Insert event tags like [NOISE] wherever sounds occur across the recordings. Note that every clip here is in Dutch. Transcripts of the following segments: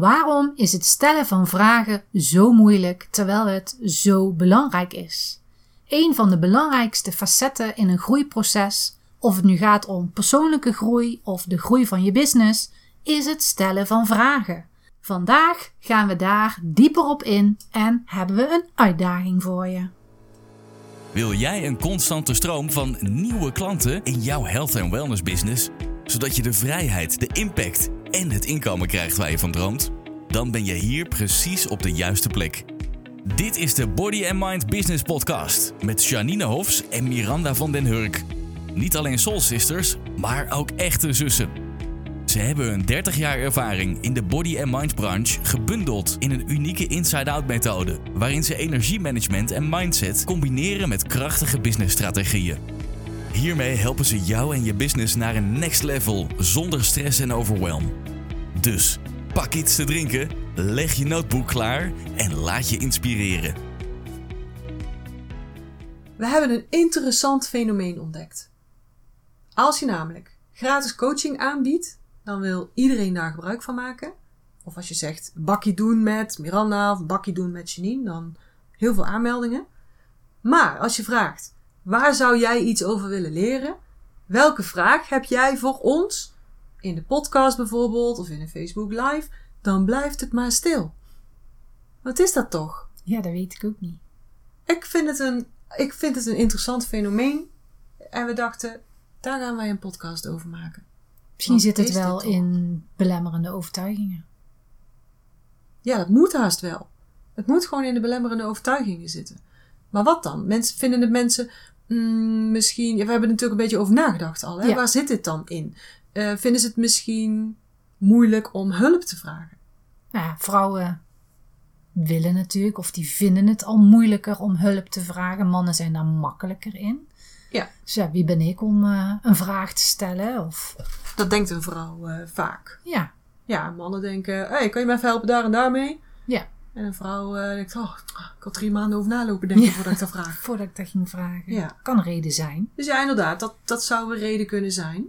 Waarom is het stellen van vragen zo moeilijk terwijl het zo belangrijk is? Een van de belangrijkste facetten in een groeiproces, of het nu gaat om persoonlijke groei of de groei van je business, is het stellen van vragen. Vandaag gaan we daar dieper op in en hebben we een uitdaging voor je. Wil jij een constante stroom van nieuwe klanten in jouw health en wellness business, zodat je de vrijheid, de impact en het inkomen krijgt waar je van droomt? Dan ben je hier precies op de juiste plek. Dit is de Body and Mind Business Podcast met Janine Hofs en Miranda van den Hurk. Niet alleen soul sisters, maar ook echte zussen. Ze hebben hun 30 jaar ervaring in de body and mind branche gebundeld in een unieke inside-out methode, waarin ze energiemanagement en mindset combineren met krachtige businessstrategieën. Hiermee helpen ze jou en je business naar een next level zonder stress en overwhelm. Dus pak iets te drinken, leg je notebook klaar en laat je inspireren. We hebben een interessant fenomeen ontdekt. Als je namelijk gratis coaching aanbiedt, dan wil iedereen daar gebruik van maken. Of als je zegt bakkie doen met Miranda of bakkie doen met Janine, dan heel veel aanmeldingen. Maar als je vraagt, waar zou jij iets over willen leren? Welke vraag heb jij voor ons? In de podcast bijvoorbeeld of in een Facebook live, dan blijft het maar stil. Wat is dat toch? Ja, dat weet ik ook niet. Ik vind het een, ik vind het een interessant fenomeen. En we dachten, daar gaan wij een podcast over maken. Misschien zit het wel in belemmerende overtuigingen. Ja, dat moet haast wel. Het moet gewoon in de belemmerende overtuigingen zitten. Maar wat dan? Mensen, vinden het mensen mm, misschien... Ja, we hebben er natuurlijk een beetje over nagedacht al. Hè? Ja. Waar zit dit dan in? Eh, vinden ze het misschien moeilijk om hulp te vragen? Nou ja, vrouwen willen natuurlijk, of die vinden het al moeilijker om hulp te vragen. Mannen zijn daar makkelijker in. Ja. Dus ja, wie ben ik om eh, een vraag te stellen? Of Dat denkt een vrouw eh, vaak. ja, Ja, mannen denken... Hé, hey, kan je me even helpen daar en daarmee? ja, En een vrouw eh, denkt... Oh, ik had drie maanden over nalopen denken Ja. voordat ik dat vraag. [LAUGHS] voordat ik dat ging vragen. Ja. Kan een reden zijn. Dus ja, inderdaad, dat, dat zou een reden kunnen zijn.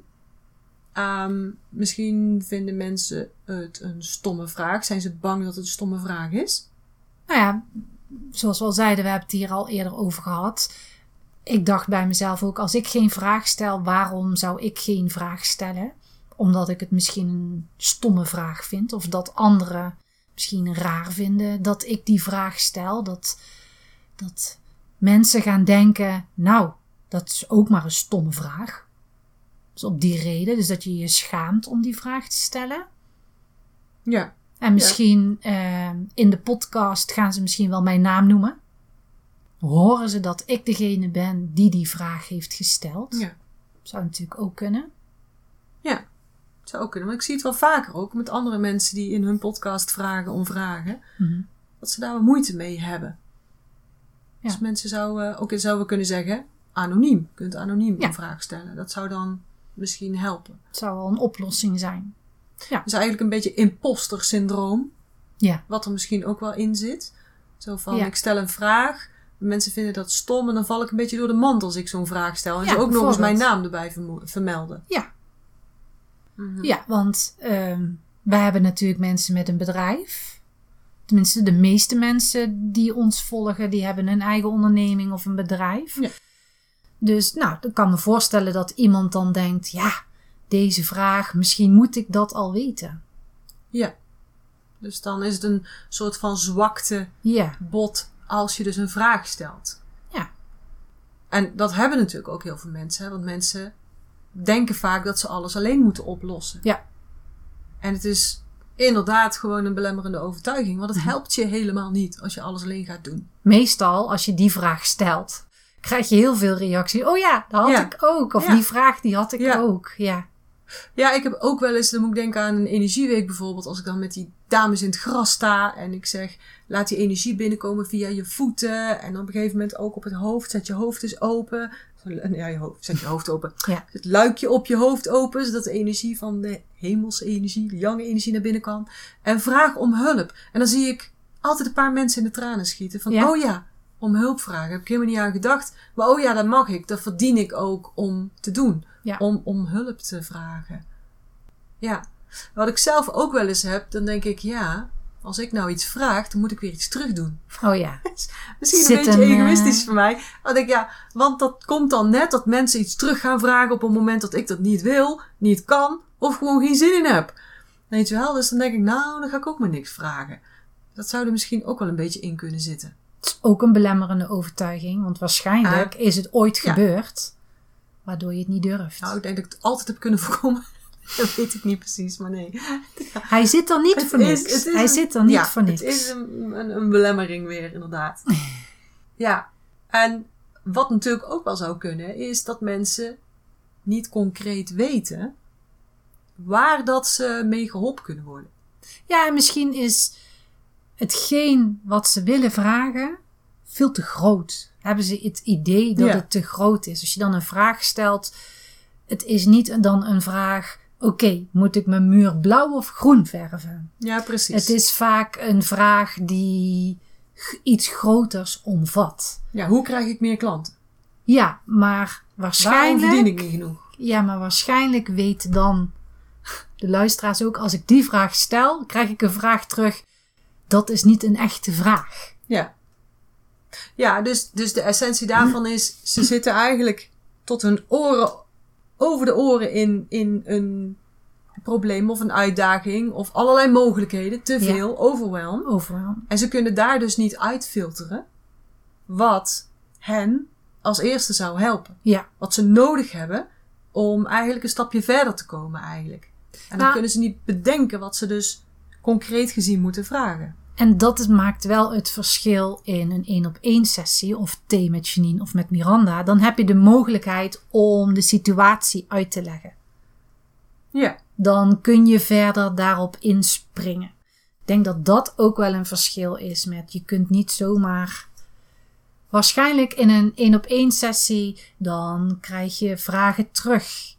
Ehm, misschien vinden mensen het een stomme vraag. Zijn ze bang dat het een stomme vraag is? Nou ja, zoals we al zeiden, we hebben het hier al eerder over gehad. Ik dacht bij mezelf ook, als ik geen vraag stel, waarom zou ik geen vraag stellen? Omdat ik het misschien een stomme vraag vind, of dat anderen misschien raar vinden dat ik die vraag stel. Dat, dat mensen gaan denken, nou, dat is ook maar een stomme vraag. Dus op die reden, dus dat je je schaamt om die vraag te stellen. Ja. En misschien eh, in de podcast gaan ze misschien wel mijn naam noemen. Horen ze dat ik degene ben die die vraag heeft gesteld? Ja. Zou natuurlijk ook kunnen. Ja. Zou ook kunnen. Want ik zie het wel vaker ook met andere mensen die in hun podcast vragen om vragen. Mhm. Dat ze daar wel moeite mee hebben. Ja. Dus mensen zouden ook zouden kunnen zeggen, anoniem. Je kunt anoniem Ja. een vraag stellen. Dat zou dan misschien helpen. Het zou wel een oplossing zijn. Dus eigenlijk een beetje imposter syndroom. Ja, Wat er misschien ook wel in zit. Zo van, Ja. ik stel een vraag. Mensen vinden dat stom. En dan val ik een beetje door de mand als ik zo'n vraag stel. En Ja, ze ook nog eens mijn naam erbij vermelden. ja. Mhm. ja want ehm wij hebben natuurlijk mensen met een bedrijf. Tenminste, de meeste mensen die ons volgen, die hebben een eigen onderneming of een bedrijf. Ja. Dus nou, ik kan me voorstellen dat iemand dan denkt, ja, deze vraag, misschien moet ik dat al weten. Ja. Dus dan is het een soort van zwakte Ja, bot als je dus een vraag stelt. Ja. En dat hebben natuurlijk ook heel veel mensen. Hè? Want mensen denken vaak dat ze alles alleen moeten oplossen. Ja. En het is inderdaad gewoon een belemmerende overtuiging. Want het Mhm. helpt je helemaal niet als je alles alleen gaat doen. meestal als je die vraag stelt, krijg je heel veel reacties. Oh ja, dat had Ja. ik ook. Of Ja. die vraag, die had ik Ja. ook. Ja. Ja, ik heb ook wel eens, dan moet ik denken aan een energieweek bijvoorbeeld. Als ik dan met die dames in het gras sta en ik zeg, laat die energie binnenkomen via je voeten. En op een gegeven moment ook op het hoofd, zet je hoofd eens open. Ja, je hoofd, zet je hoofd open. [LAUGHS] Ja. Het luikje op je hoofd open, zodat de energie van de hemelse energie, de jonge energie naar binnen kan. En vraag om hulp. En dan zie ik altijd een paar mensen in de tranen schieten. Van, Ja. oh ja, om hulp vragen. Heb ik helemaal niet aan gedacht. Maar oh ja, dat mag ik. Dat verdien ik ook om te doen. Ja. Om, om hulp te vragen. Ja. Wat ik zelf ook wel eens heb, dan denk ik, ja, als ik nou iets vraag, dan moet ik weer iets terug doen. Oh ja. [LAUGHS] Misschien Zit een beetje een, egoïstisch eh, voor mij. Denk ik, ja, want dat komt dan net dat mensen iets terug gaan vragen op een moment dat ik dat niet wil, niet kan, of gewoon geen zin in heb. Weet je wel? Dus dan denk ik, nou, dan ga ik ook maar niks vragen. Dat zou er misschien ook wel een beetje in kunnen zitten. Het is ook een belemmerende overtuiging, want waarschijnlijk is het ooit ja. gebeurd, waardoor je het niet durft. Nou, ik denk dat ik het altijd heb kunnen [LAUGHS] voorkomen. [LAUGHS] Dat weet ik niet precies, maar nee. Hij zit er niet Het voor is- niks. Hij een- zit er niet ja, voor niks. Het is een, een, een belemmering weer, inderdaad. [LAUGHS] ja, en wat natuurlijk ook wel zou kunnen, is dat mensen niet concreet weten waar dat ze mee geholpen kunnen worden. Ja, en misschien is hetgeen wat ze willen vragen veel te groot. Hebben ze het idee dat Ja. het te groot is? Als je dan een vraag stelt, het is niet dan een vraag: oké, moet ik mijn muur blauw of groen verven? Ja, precies. Het is vaak een vraag die iets groters omvat. Ja, hoe krijg ik meer klanten? Ja, maar Waarom waarschijnlijk. verdien ik niet genoeg? Ja, maar waarschijnlijk weet dan de luisteraars ook, als ik die vraag stel, krijg ik een vraag terug. Dat is niet een echte vraag. Ja. Ja, dus, dus de essentie daarvan is, ze zitten eigenlijk tot hun oren, over de oren in, in een probleem of een uitdaging of allerlei mogelijkheden, te Ja. veel, overwhelm. Overal. En ze kunnen daar dus niet uitfilteren wat hen als eerste zou helpen. Ja, Wat ze nodig hebben om eigenlijk een stapje verder te komen eigenlijk. En dan Nou- kunnen ze niet bedenken wat ze dus concreet gezien moeten vragen. En dat maakt wel het verschil in een één op één sessie of thee met Janine of met Miranda. Dan heb je de mogelijkheid om de situatie uit te leggen. Ja, Dan kun je verder daarop inspringen. Ik denk dat dat ook wel een verschil is met je kunt niet zomaar. Waarschijnlijk in een één op één sessie, dan krijg je vragen terug.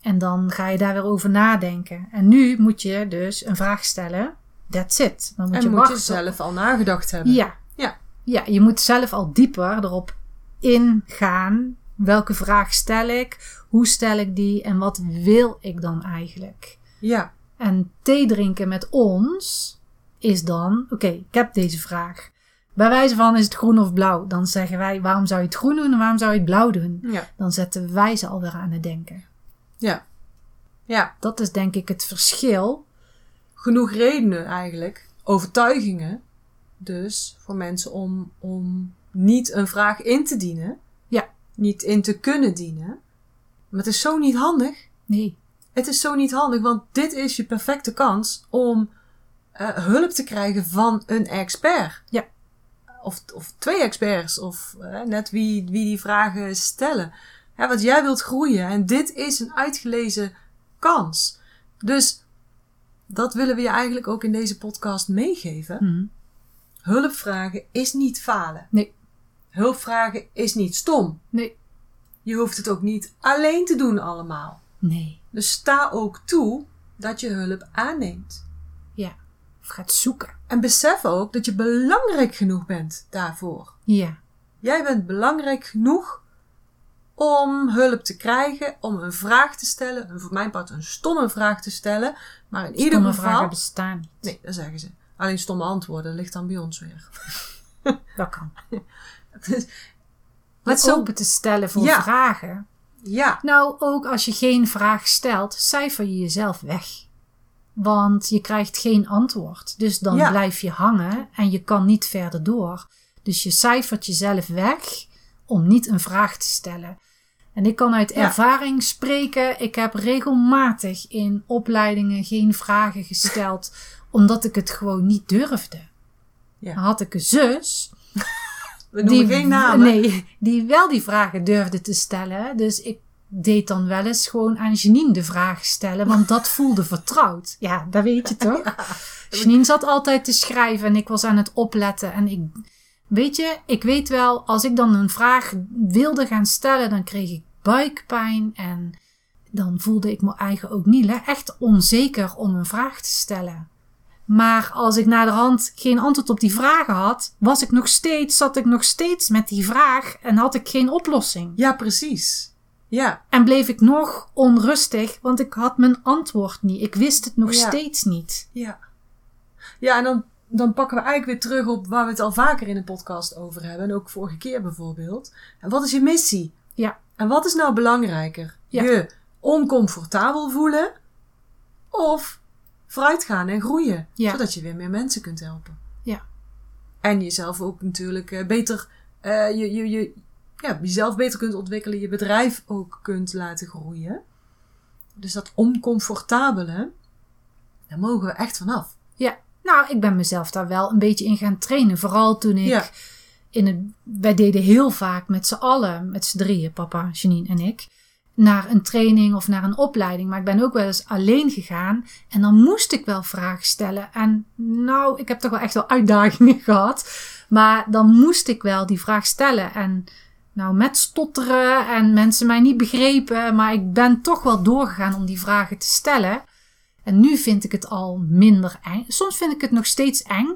En dan ga je daar weer over nadenken. En nu moet je dus een vraag stellen. That's it. Dan moet en je moet wachten. je zelf al nagedacht hebben. Ja. Ja. Ja, je moet zelf al dieper erop ingaan. Welke vraag stel ik? Hoe stel ik die? En wat wil ik dan eigenlijk? Ja, En thee drinken met ons is dan, oké, ik heb deze vraag. Bij wijze van is het groen of blauw? Dan zeggen wij, waarom zou je het groen doen en waarom zou je het blauw doen? ja, Dan zetten wij ze alweer aan het denken. ja. Ja, Dat is denk ik het verschil. Genoeg redenen eigenlijk, overtuigingen dus voor mensen om, om niet een vraag in te dienen. Ja. Niet in te kunnen dienen. Maar het is zo niet handig. Nee, Het is zo niet handig, want dit is je perfecte kans om eh, hulp te krijgen van een expert. Ja. Of, of twee experts, of eh, net wie, wie die vragen stellen. Ja, want jij wilt groeien en dit is een uitgelezen kans. Dus dat willen we je eigenlijk ook in deze podcast meegeven. Hm. Hulp vragen is niet falen. Nee. Hulp vragen is niet stom. nee, Je hoeft het ook niet alleen te doen allemaal. nee. Dus sta ook toe dat je hulp aanneemt. Ja, of gaat zoeken. En besef ook dat je belangrijk genoeg bent daarvoor. Ja, Jij bent belangrijk genoeg om hulp te krijgen, om een vraag te stellen. Een, voor mijn part een stomme vraag te stellen. Maar in ieder geval... vragen bestaan niet. Nee, dat zeggen ze. Alleen stomme antwoorden ligt dan bij ons weer. [LAUGHS] Dat kan. [LAUGHS] Dus, zo- open te stellen voor Ja. vragen. ja, Nou, ook als je geen vraag stelt, cijfer je jezelf weg. Want je krijgt geen antwoord. Dus dan Ja. blijf je hangen en je kan niet verder door. Dus je cijfert jezelf weg om niet een vraag te stellen. En ik kan uit Ja. ervaring spreken. Ik heb regelmatig in opleidingen geen vragen gesteld, [LAUGHS] omdat ik het gewoon niet durfde. Ja. Dan had ik een zus [LAUGHS] we noemen geen namen. Nee, die wel die vragen durfde te stellen. Dus ik deed dan wel eens gewoon aan Janine de vraag stellen, want dat [LAUGHS] voelde vertrouwd. Ja, dat weet je toch? Janine zat altijd te schrijven en ik was aan het opletten. En ik, weet je, ik weet wel, als ik dan een vraag wilde gaan stellen, dan kreeg ik buikpijn en dan voelde ik me eigen ook niet echt onzeker om een vraag te stellen. Maar als ik na de hand geen antwoord op die vragen had, was ik nog steeds, zat ik nog steeds met die vraag en had ik geen oplossing. Ja, precies. Ja, En bleef ik nog onrustig, want ik had mijn antwoord niet. Ik wist het nog Ja. steeds niet. ja. Ja, en dan, dan pakken we eigenlijk weer terug op waar we het al vaker in de podcast over hebben. En ook vorige keer bijvoorbeeld. En wat is je missie? Ja. En wat is nou belangrijker? Ja. Je oncomfortabel voelen of vooruitgaan en groeien. Ja. Zodat je weer meer mensen kunt helpen. Ja. En jezelf ook natuurlijk eh, beter, eh, je, je, je, ja, jezelf beter kunt ontwikkelen. Je bedrijf ook kunt laten groeien. Dus dat oncomfortabele, daar mogen we echt vanaf. Ja, nou, ik ben mezelf daar wel een beetje in gaan trainen. Vooral toen ik Ja. in het. Wij deden heel vaak met z'n allen, met z'n drieën, papa, Janine en ik. Naar een training of naar een opleiding. Maar ik ben ook wel eens alleen gegaan. En dan moest ik wel vragen stellen. En nou, ik heb toch wel echt wel uitdagingen [LAUGHS] gehad. Maar dan moest ik wel die vraag stellen. En nou, met stotteren en mensen mij niet begrepen. Maar ik ben toch wel doorgegaan om die vragen te stellen. En nu vind ik het al minder eng. Soms vind ik het nog steeds eng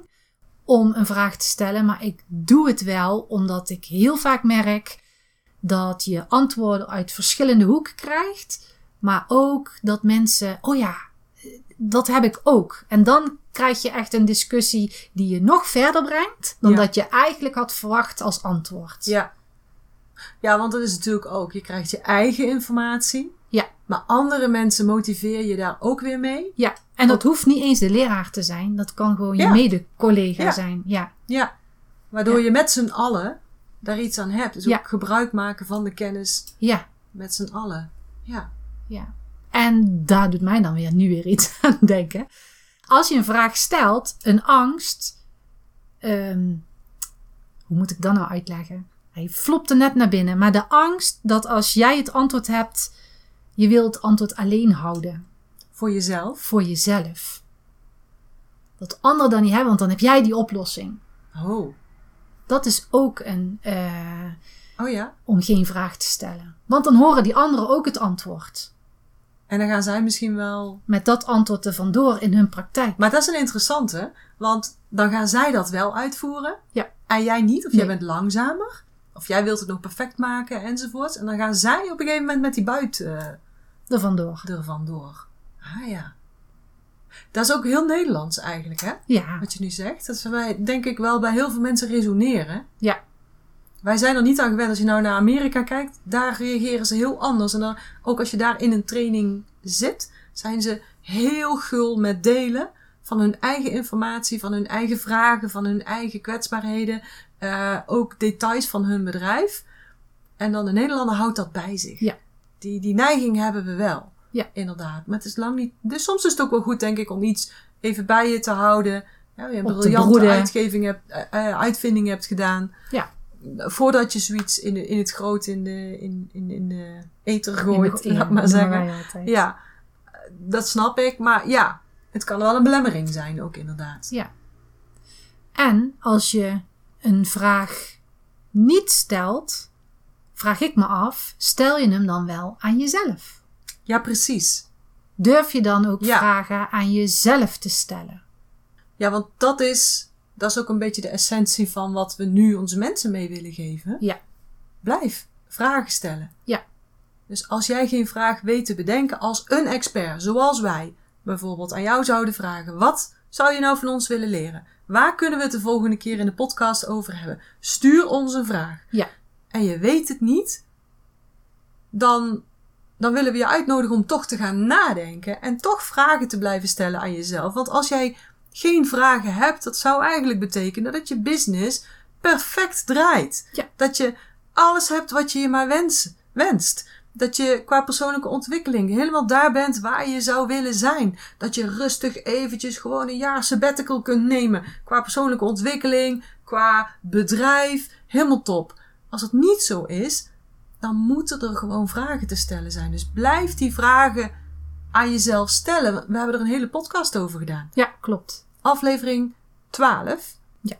om een vraag te stellen, maar ik doe het wel omdat ik heel vaak merk dat je antwoorden uit verschillende hoeken krijgt, maar ook dat mensen, oh ja, dat heb ik ook. En dan krijg je echt een discussie die je nog verder brengt dan Ja. dat je eigenlijk had verwacht als antwoord. Ja. Ja, want dat is natuurlijk ook. Je krijgt je eigen informatie. Ja. Maar andere mensen motiveer je daar ook weer mee. Ja, en dat hoeft niet eens de leraar te zijn. Dat kan gewoon je Ja. mede-collega Ja. zijn. Ja, Ja. Waardoor je met z'n allen daar iets aan hebt. Dus ook Ja. gebruik maken van de kennis ja. met z'n allen. Ja. Ja. En daar doet mij dan weer nu weer iets [LAUGHS] aan denken. Als je een vraag stelt, een angst. ehm, hoe moet ik dat nou uitleggen? Hij flopte net naar binnen. Maar de angst dat als jij het antwoord hebt, je wilt het antwoord alleen houden. Voor jezelf. Voor jezelf. Dat anderen dan niet hebben, want dan heb jij die oplossing. Oh. Dat is ook een. eh, Oh ja. om geen vraag te stellen. Want dan horen die anderen ook het antwoord. En dan gaan zij misschien wel. Met dat antwoord er vandoor in hun praktijk. Maar dat is een interessante. Want dan gaan zij dat wel uitvoeren. Ja. En jij niet. Of jij bent langzamer. Of jij wilt het nog perfect maken enzovoort. En dan gaan zij op een gegeven moment met die buit eh, er vandoor. er vandoor. Ah ja. Dat is ook heel Nederlands eigenlijk, hè? Ja, Wat je nu zegt. Dat wij, denk ik, wel bij heel veel mensen resoneren. ja, Wij zijn er niet aan gewend. Als je nou naar Amerika kijkt, daar reageren ze heel anders. En dan, ook als je daar in een training zit, zijn ze heel gul met delen van hun eigen informatie, van hun eigen vragen, van hun eigen kwetsbaarheden. eh, ook details van hun bedrijf. En dan de Nederlander houdt dat bij zich. Ja. Die, die neiging hebben we wel. Ja. Inderdaad. Maar het is lang niet. Dus soms is het ook wel goed, denk ik, om iets even bij je te houden. Ja, je een briljante uitgeving hebt, eh, eh, uitvinding hebt gedaan ja. voordat je zoiets in, de, in het groot in de, in, in, in de ether In gooit, de- laat maar zeggen. Ja, dat snap ik. Maar ja, het kan wel een belemmering zijn ook inderdaad. Ja. En als je een vraag niet stelt, vraag ik me af, stel je hem dan wel aan jezelf? Ja, precies. Durf je dan ook Ja. vragen aan jezelf te stellen? Ja, want dat is, dat is ook een beetje de essentie van wat we nu onze mensen mee willen geven. Ja. Blijf vragen stellen. Ja. Dus als jij geen vraag weet te bedenken als een expert, zoals wij bijvoorbeeld aan jou zouden vragen: wat zou je nou van ons willen leren? Waar kunnen we het de volgende keer in de podcast over hebben? Stuur ons een vraag. Ja. En je weet het niet, dan, dan willen we je uitnodigen om toch te gaan nadenken en toch vragen te blijven stellen aan jezelf. Want als jij geen vragen hebt, dat zou eigenlijk betekenen dat je business perfect draait. Ja. Dat je alles hebt wat je je maar wens, wenst. Dat je qua persoonlijke ontwikkeling helemaal daar bent waar je zou willen zijn. Dat je rustig eventjes gewoon een jaar sabbatical kunt nemen. Qua persoonlijke ontwikkeling, qua bedrijf, helemaal top. Als het niet zo is, dan moeten er gewoon vragen te stellen zijn. Dus blijf die vragen aan jezelf stellen. We hebben er een hele podcast over gedaan Ja, klopt. aflevering 12. Ja.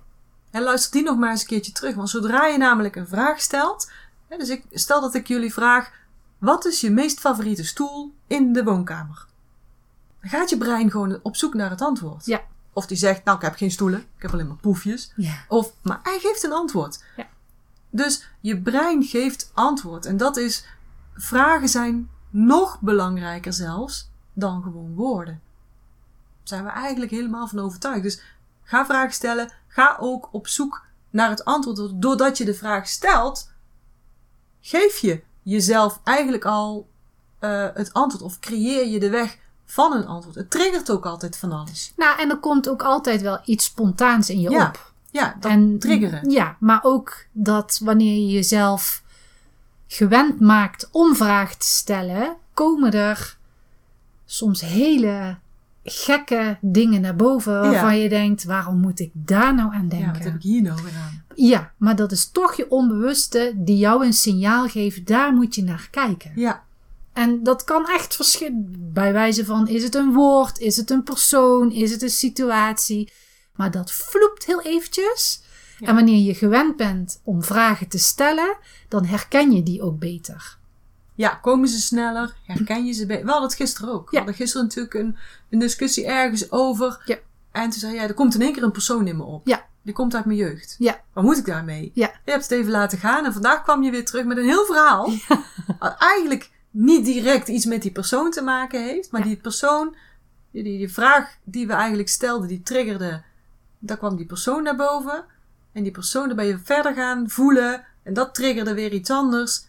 En luister die nog maar eens een keertje terug. Want zodra je namelijk een vraag stelt. Hè, dus ik, stel dat ik jullie vraag. Wat is je meest favoriete stoel in de woonkamer? Dan gaat je brein gewoon op zoek naar het antwoord. Ja. Of die zegt, nou ik heb geen stoelen. Ik heb alleen maar poefjes. Ja. Of, maar hij geeft een antwoord. Ja. Dus je brein geeft antwoord. En dat is vragen zijn nog belangrijker zelfs dan gewoon woorden. Daar zijn we eigenlijk helemaal van overtuigd. Dus ga vragen stellen. Ga ook op zoek naar het antwoord. Doordat je de vraag stelt, geef je jezelf eigenlijk al uh, het antwoord. Of creëer je de weg van een antwoord. Het triggert ook altijd van alles. Nou, en er komt ook altijd wel iets spontaans in je Ja. op. Ja, dat en, triggeren. Ja, maar ook dat wanneer je jezelf gewend maakt om vragen te stellen, komen er soms hele gekke dingen naar boven waarvan je denkt, waarom moet ik daar nou aan Ja, denken? wat heb ik hier nou weer aan? Ja, maar dat is toch je onbewuste die jou een signaal geeft, daar moet je naar kijken. Ja, En dat kan echt verschillen. Bij wijze van, is het een woord, is het een persoon, is het een situatie. Maar dat vloept heel eventjes. Ja. En wanneer je gewend bent om vragen te stellen, dan herken je die ook beter. ja, komen ze sneller? Herken je ze beter? We hadden het gisteren ook. We Ja. hadden gisteren natuurlijk een, een discussie ergens over. Ja. En toen zei jij, er komt in één keer een persoon in me op. Ja. Die komt uit mijn jeugd. Ja. Wat moet ik daarmee? Ja. Je hebt het even laten gaan en vandaag kwam je weer terug met een heel verhaal. [LAUGHS] Wat eigenlijk niet direct iets met die persoon te maken heeft. Maar die persoon, die, die vraag die we eigenlijk stelden, die triggerde. Daar kwam die persoon naar boven. En die persoon, daar ben je verder gaan voelen. En dat triggerde weer iets anders.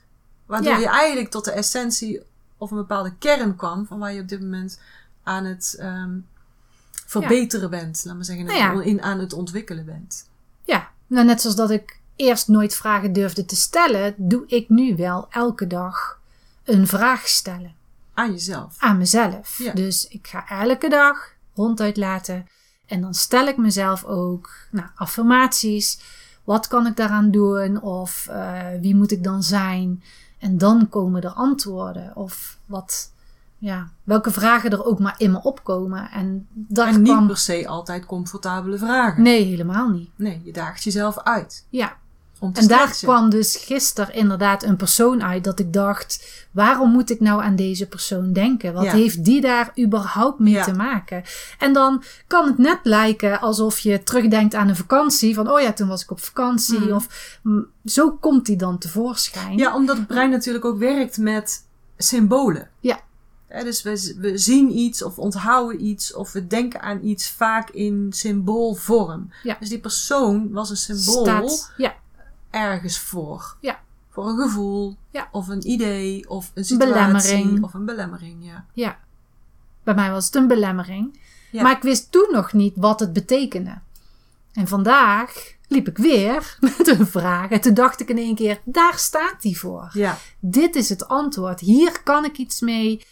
Waardoor Ja. je eigenlijk tot de essentie of een bepaalde kern kwam. Van waar je op dit moment aan het ehm, verbeteren bent. Laat maar zeggen, Nou ja. in, aan het ontwikkelen bent. Ja, nou net zoals dat ik eerst nooit vragen durfde te stellen, doe ik nu wel elke dag een vraag stellen Aan jezelf. aan mezelf. Ja. Dus ik ga elke dag ronduit laten en dan stel ik mezelf ook nou, affirmaties. Wat kan ik daaraan doen? Of eh, wie moet ik dan zijn? En dan komen er antwoorden. Of wat, ja, welke vragen er ook maar in me opkomen. En daar En niet kwam... per se altijd comfortabele vragen. Nee, helemaal niet. Nee, je daagt jezelf uit. Ja, Om te En daar kwam dus gisteren inderdaad een persoon uit dat ik dacht: waarom moet ik nou aan deze persoon denken? Wat Ja. heeft die daar überhaupt mee Ja. te maken? En dan kan het net lijken alsof je terugdenkt aan een vakantie: van oh ja, toen was ik op vakantie. Mhm. Of mm, zo komt die dan tevoorschijn. Ja, omdat het brein natuurlijk ook werkt met symbolen. Ja. Dus we, we zien iets of onthouden iets of we denken aan iets vaak in symboolvorm. Ja. Dus die persoon was een symbool Staat, ja, ergens voor. Ja. Voor een gevoel Ja. of een idee of een situatie belemmering. of een belemmering. Ja. ja. Bij mij was het een belemmering. Ja. Maar ik wist toen nog niet wat het betekende. En vandaag liep ik weer [LAUGHS] met een vraag. En toen dacht ik in één keer: daar staat die voor. ja. Dit is het antwoord. Hier kan ik iets mee.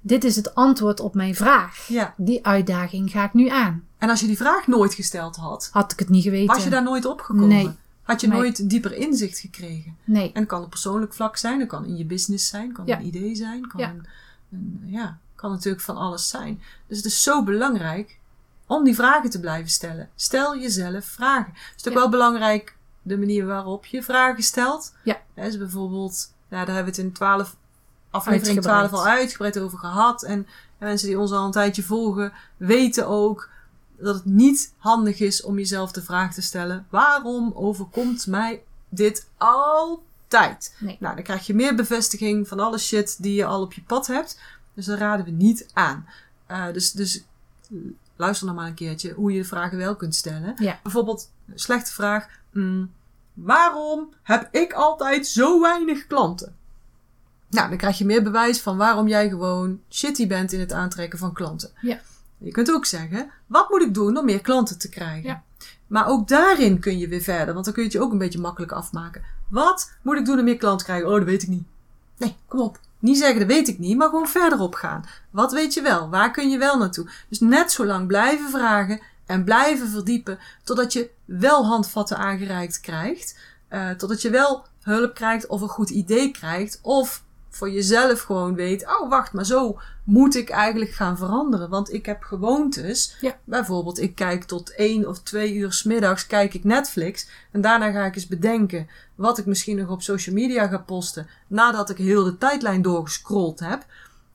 Dit is het antwoord op mijn vraag. ja. Die uitdaging ga ik nu aan. En als je die vraag nooit gesteld had, Had ik het niet geweten? was je daar nooit opgekomen? Nee. Had je Nee. nooit dieper inzicht gekregen? Nee. En het kan op persoonlijk vlak zijn, het kan in je business zijn, kan Ja. een idee zijn, kan, Ja. een, een- ja, kan natuurlijk van alles zijn. Dus het is zo belangrijk om die vragen te blijven stellen. Stel jezelf vragen. Het is ook Ja. wel belangrijk de manier waarop je vragen stelt. Ja. Dus bijvoorbeeld, nou, daar hebben we het in 12, aflevering Uitgebreid. 12 al uitgebreid over gehad. En ja, mensen die ons al een tijdje volgen, weten ook dat het niet handig is om jezelf de vraag te stellen: waarom overkomt mij dit altijd? Nee. Nou, dan krijg je meer bevestiging van alle shit die je al op je pad hebt. Dus dat raden we niet aan. Eh, dus, dus luister nog maar een keertje hoe je de vragen wel kunt stellen. Ja. Bijvoorbeeld, een slechte vraag. mm, waarom heb ik altijd zo weinig klanten? Nou, dan krijg je meer bewijs van waarom jij gewoon shitty bent in het aantrekken van klanten. Ja. Je kunt ook zeggen, wat moet ik doen om meer klanten te krijgen? Ja. Maar ook daarin kun je weer verder, want dan kun je het je ook een beetje makkelijk afmaken. Wat moet ik doen om meer klanten te krijgen? Oh, dat weet ik niet. Nee, kom op. Niet zeggen, dat weet ik niet, maar gewoon verder op gaan. Wat weet je wel? Waar kun je wel naartoe? Dus net zo lang blijven vragen en blijven verdiepen totdat je wel handvatten aangereikt krijgt. eh, totdat je wel hulp krijgt of een goed idee krijgt. Of voor jezelf gewoon weet, oh wacht, maar zo moet ik eigenlijk gaan veranderen. Want ik heb gewoontes. Ja. Bijvoorbeeld, ik kijk tot één of twee uur 's middags kijk ik Netflix. En daarna ga ik eens bedenken wat ik misschien nog op social media ga posten. Nadat ik heel de tijdlijn doorgescrolld heb.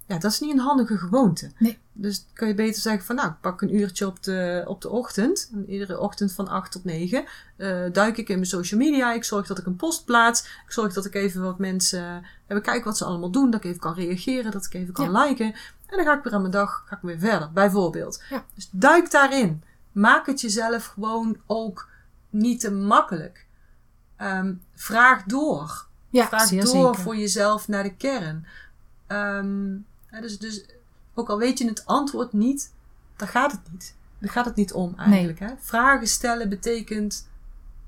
Ja, dat is niet een handige gewoonte. Nee. Dus kan je beter zeggen van nou, ik pak een uurtje op de, op de ochtend. En iedere ochtend van 8 tot 9 eh, duik ik in mijn social media. Ik zorg dat ik een post plaats. Ik zorg dat ik even wat mensen even kijken wat ze allemaal doen. Dat ik even kan reageren, dat ik even kan liken. En dan ga ik weer aan mijn dag ga ik weer verder, bijvoorbeeld. Ja. Dus duik daarin. Maak het jezelf gewoon ook niet te makkelijk. Ehm, vraag door. Ja, Vraag door zeker. voor jezelf naar de kern. Ehm, hè, dus, dus ook al weet je het antwoord niet, daar gaat het niet. Daar gaat het niet om eigenlijk. Hè? Vragen stellen betekent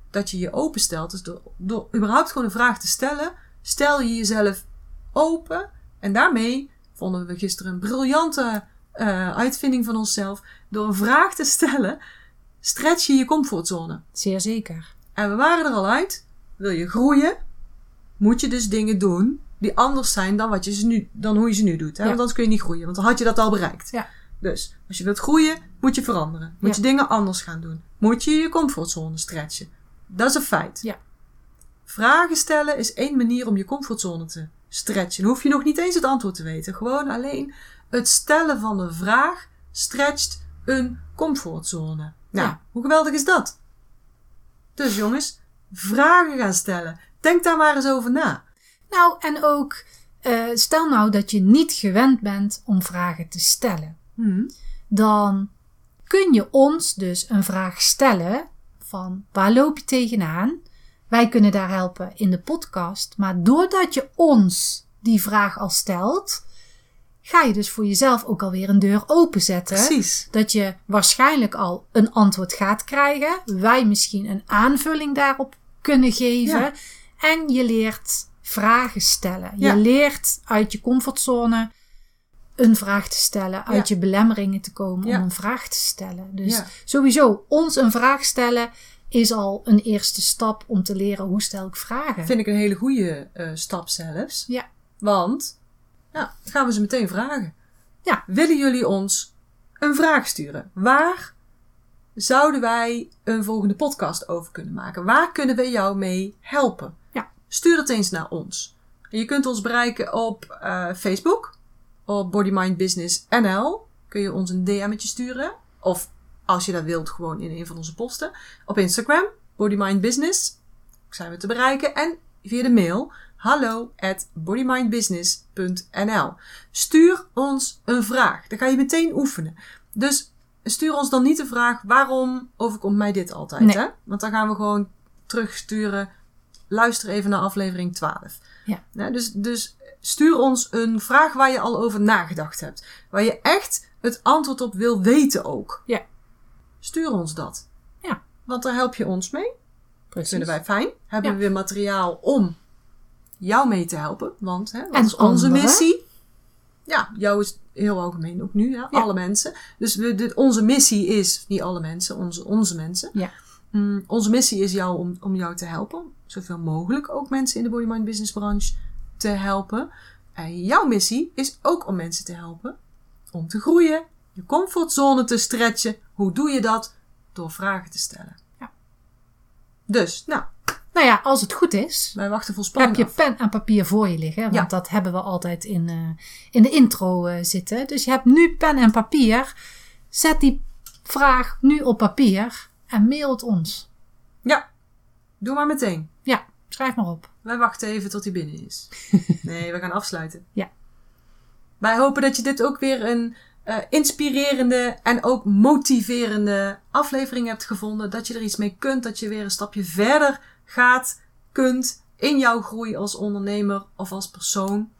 dat je je openstelt. Dus door, door überhaupt gewoon een vraag te stellen, stel je jezelf open. En daarmee vonden we gisteren een briljante eh, uitvinding van onszelf. Door een vraag te stellen, stretch je je comfortzone. Zeer zeker. En we waren er al uit. Wil je groeien, moet je dus dingen doen die anders zijn dan, wat je ze nu, dan hoe je ze nu doet. Hè? Ja. Want anders kun je niet groeien, want dan had je dat al bereikt. Ja. Dus als je wilt groeien, moet je veranderen. Moet Ja. je dingen anders gaan doen. Moet je je comfortzone stretchen. Dat is een feit. Ja. Vragen stellen is één manier om je comfortzone te stretchen. Dan hoef je nog niet eens het antwoord te weten. Gewoon alleen het stellen van de vraag stretcht een comfortzone. Nou, Ja. hoe geweldig is dat? Dus jongens, vragen gaan stellen. Denk daar maar eens over na. Nou, en ook, eh, stel nou dat je niet gewend bent om vragen te stellen. Hm. Dan kun je ons dus een vraag stellen van waar loop je tegenaan? Wij kunnen daar helpen in de podcast. Maar doordat je ons die vraag al stelt, ga je dus voor jezelf ook alweer een deur openzetten. Precies. Dat je waarschijnlijk al een antwoord gaat krijgen. Wij misschien een aanvulling daarop kunnen geven. Ja. En je leert vragen stellen. Ja. Je leert uit je comfortzone een vraag te stellen. Uit Ja. je belemmeringen te komen Ja. om een vraag te stellen. Dus sowieso, ons een vraag stellen is al een eerste stap om te leren hoe stel ik vragen. Vind ik een hele goede eh, stap zelfs. Ja. Want, nou, gaan we ze meteen vragen. Ja. Willen jullie ons een vraag sturen? Waar zouden wij een volgende podcast over kunnen maken? Waar kunnen we jou mee helpen? Stuur dat eens naar ons. Je kunt ons bereiken op eh, Facebook, op Body Mind Business NL. Kun je ons een DM'tje sturen. Of als je dat wilt, gewoon in een van onze posten. Op Instagram, Body Mind Business. Zijn we te bereiken. En via de mail, hallo at bodymindbusiness.nl. Stuur ons een vraag. Dan ga je meteen oefenen. Dus stuur ons dan niet de vraag, waarom overkomt mij dit altijd? Nee. Hè? Want dan gaan we gewoon terugsturen. Luister even naar aflevering 12. Ja. dus, dus stuur ons een vraag waar je al over nagedacht hebt. Waar je echt het antwoord op wil weten ook. Ja. Stuur ons dat. Ja. Want daar help je ons mee. Precies. Vinden wij fijn. Hebben Ja. we weer materiaal om jou mee te helpen. Want hè, dat is onze missie. Ja, jou is heel algemeen ook nu. Hè? Ja. Alle mensen. Dus we, de, onze missie is, niet alle mensen, onze, onze mensen. Ja. Mm, onze missie is jou om, om jou te helpen. Zoveel mogelijk ook mensen in de body mind business branche te helpen. En jouw missie is ook om mensen te helpen om te groeien, je comfortzone te stretchen. Hoe doe je dat? Door vragen te stellen. Ja. Dus, nou, Nou ja, als het goed is, wij wachten vol heb spanning je af. pen en papier voor je liggen. Want Ja. dat hebben we altijd in, eh, in de intro eh, zitten. Dus je hebt nu pen en papier. Zet die vraag nu op papier en mail het ons. Ja, doe maar meteen. Schrijf maar op. Wij wachten even tot hij binnen is. [LAUGHS] Nee, we gaan afsluiten. Ja. Wij hopen dat je dit ook weer een eh, inspirerende en ook motiverende aflevering hebt gevonden. Dat je er iets mee kunt. Dat je weer een stapje verder gaat, kunt in jouw groei als ondernemer of als persoon.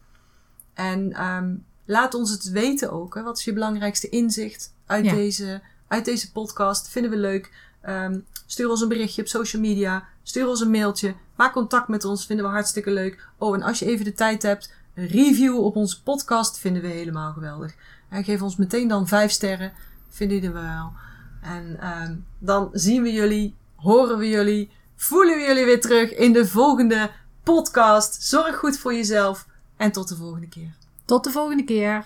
En ehm, laat ons het weten ook. Hè. Wat is je belangrijkste inzicht uit, Ja. deze, uit deze podcast? Vinden we leuk. Ehm, stuur ons een berichtje op social media. Stuur ons een mailtje. Maak contact met ons. Vinden we hartstikke leuk. Oh, en als je even de tijd hebt, een review op onze podcast vinden we helemaal geweldig. En geef ons meteen dan vijf sterren. Vinden we wel. En ehm, dan zien we jullie, horen we jullie, voelen we jullie weer terug in de volgende podcast. Zorg goed voor jezelf en tot de volgende keer. Tot de volgende keer.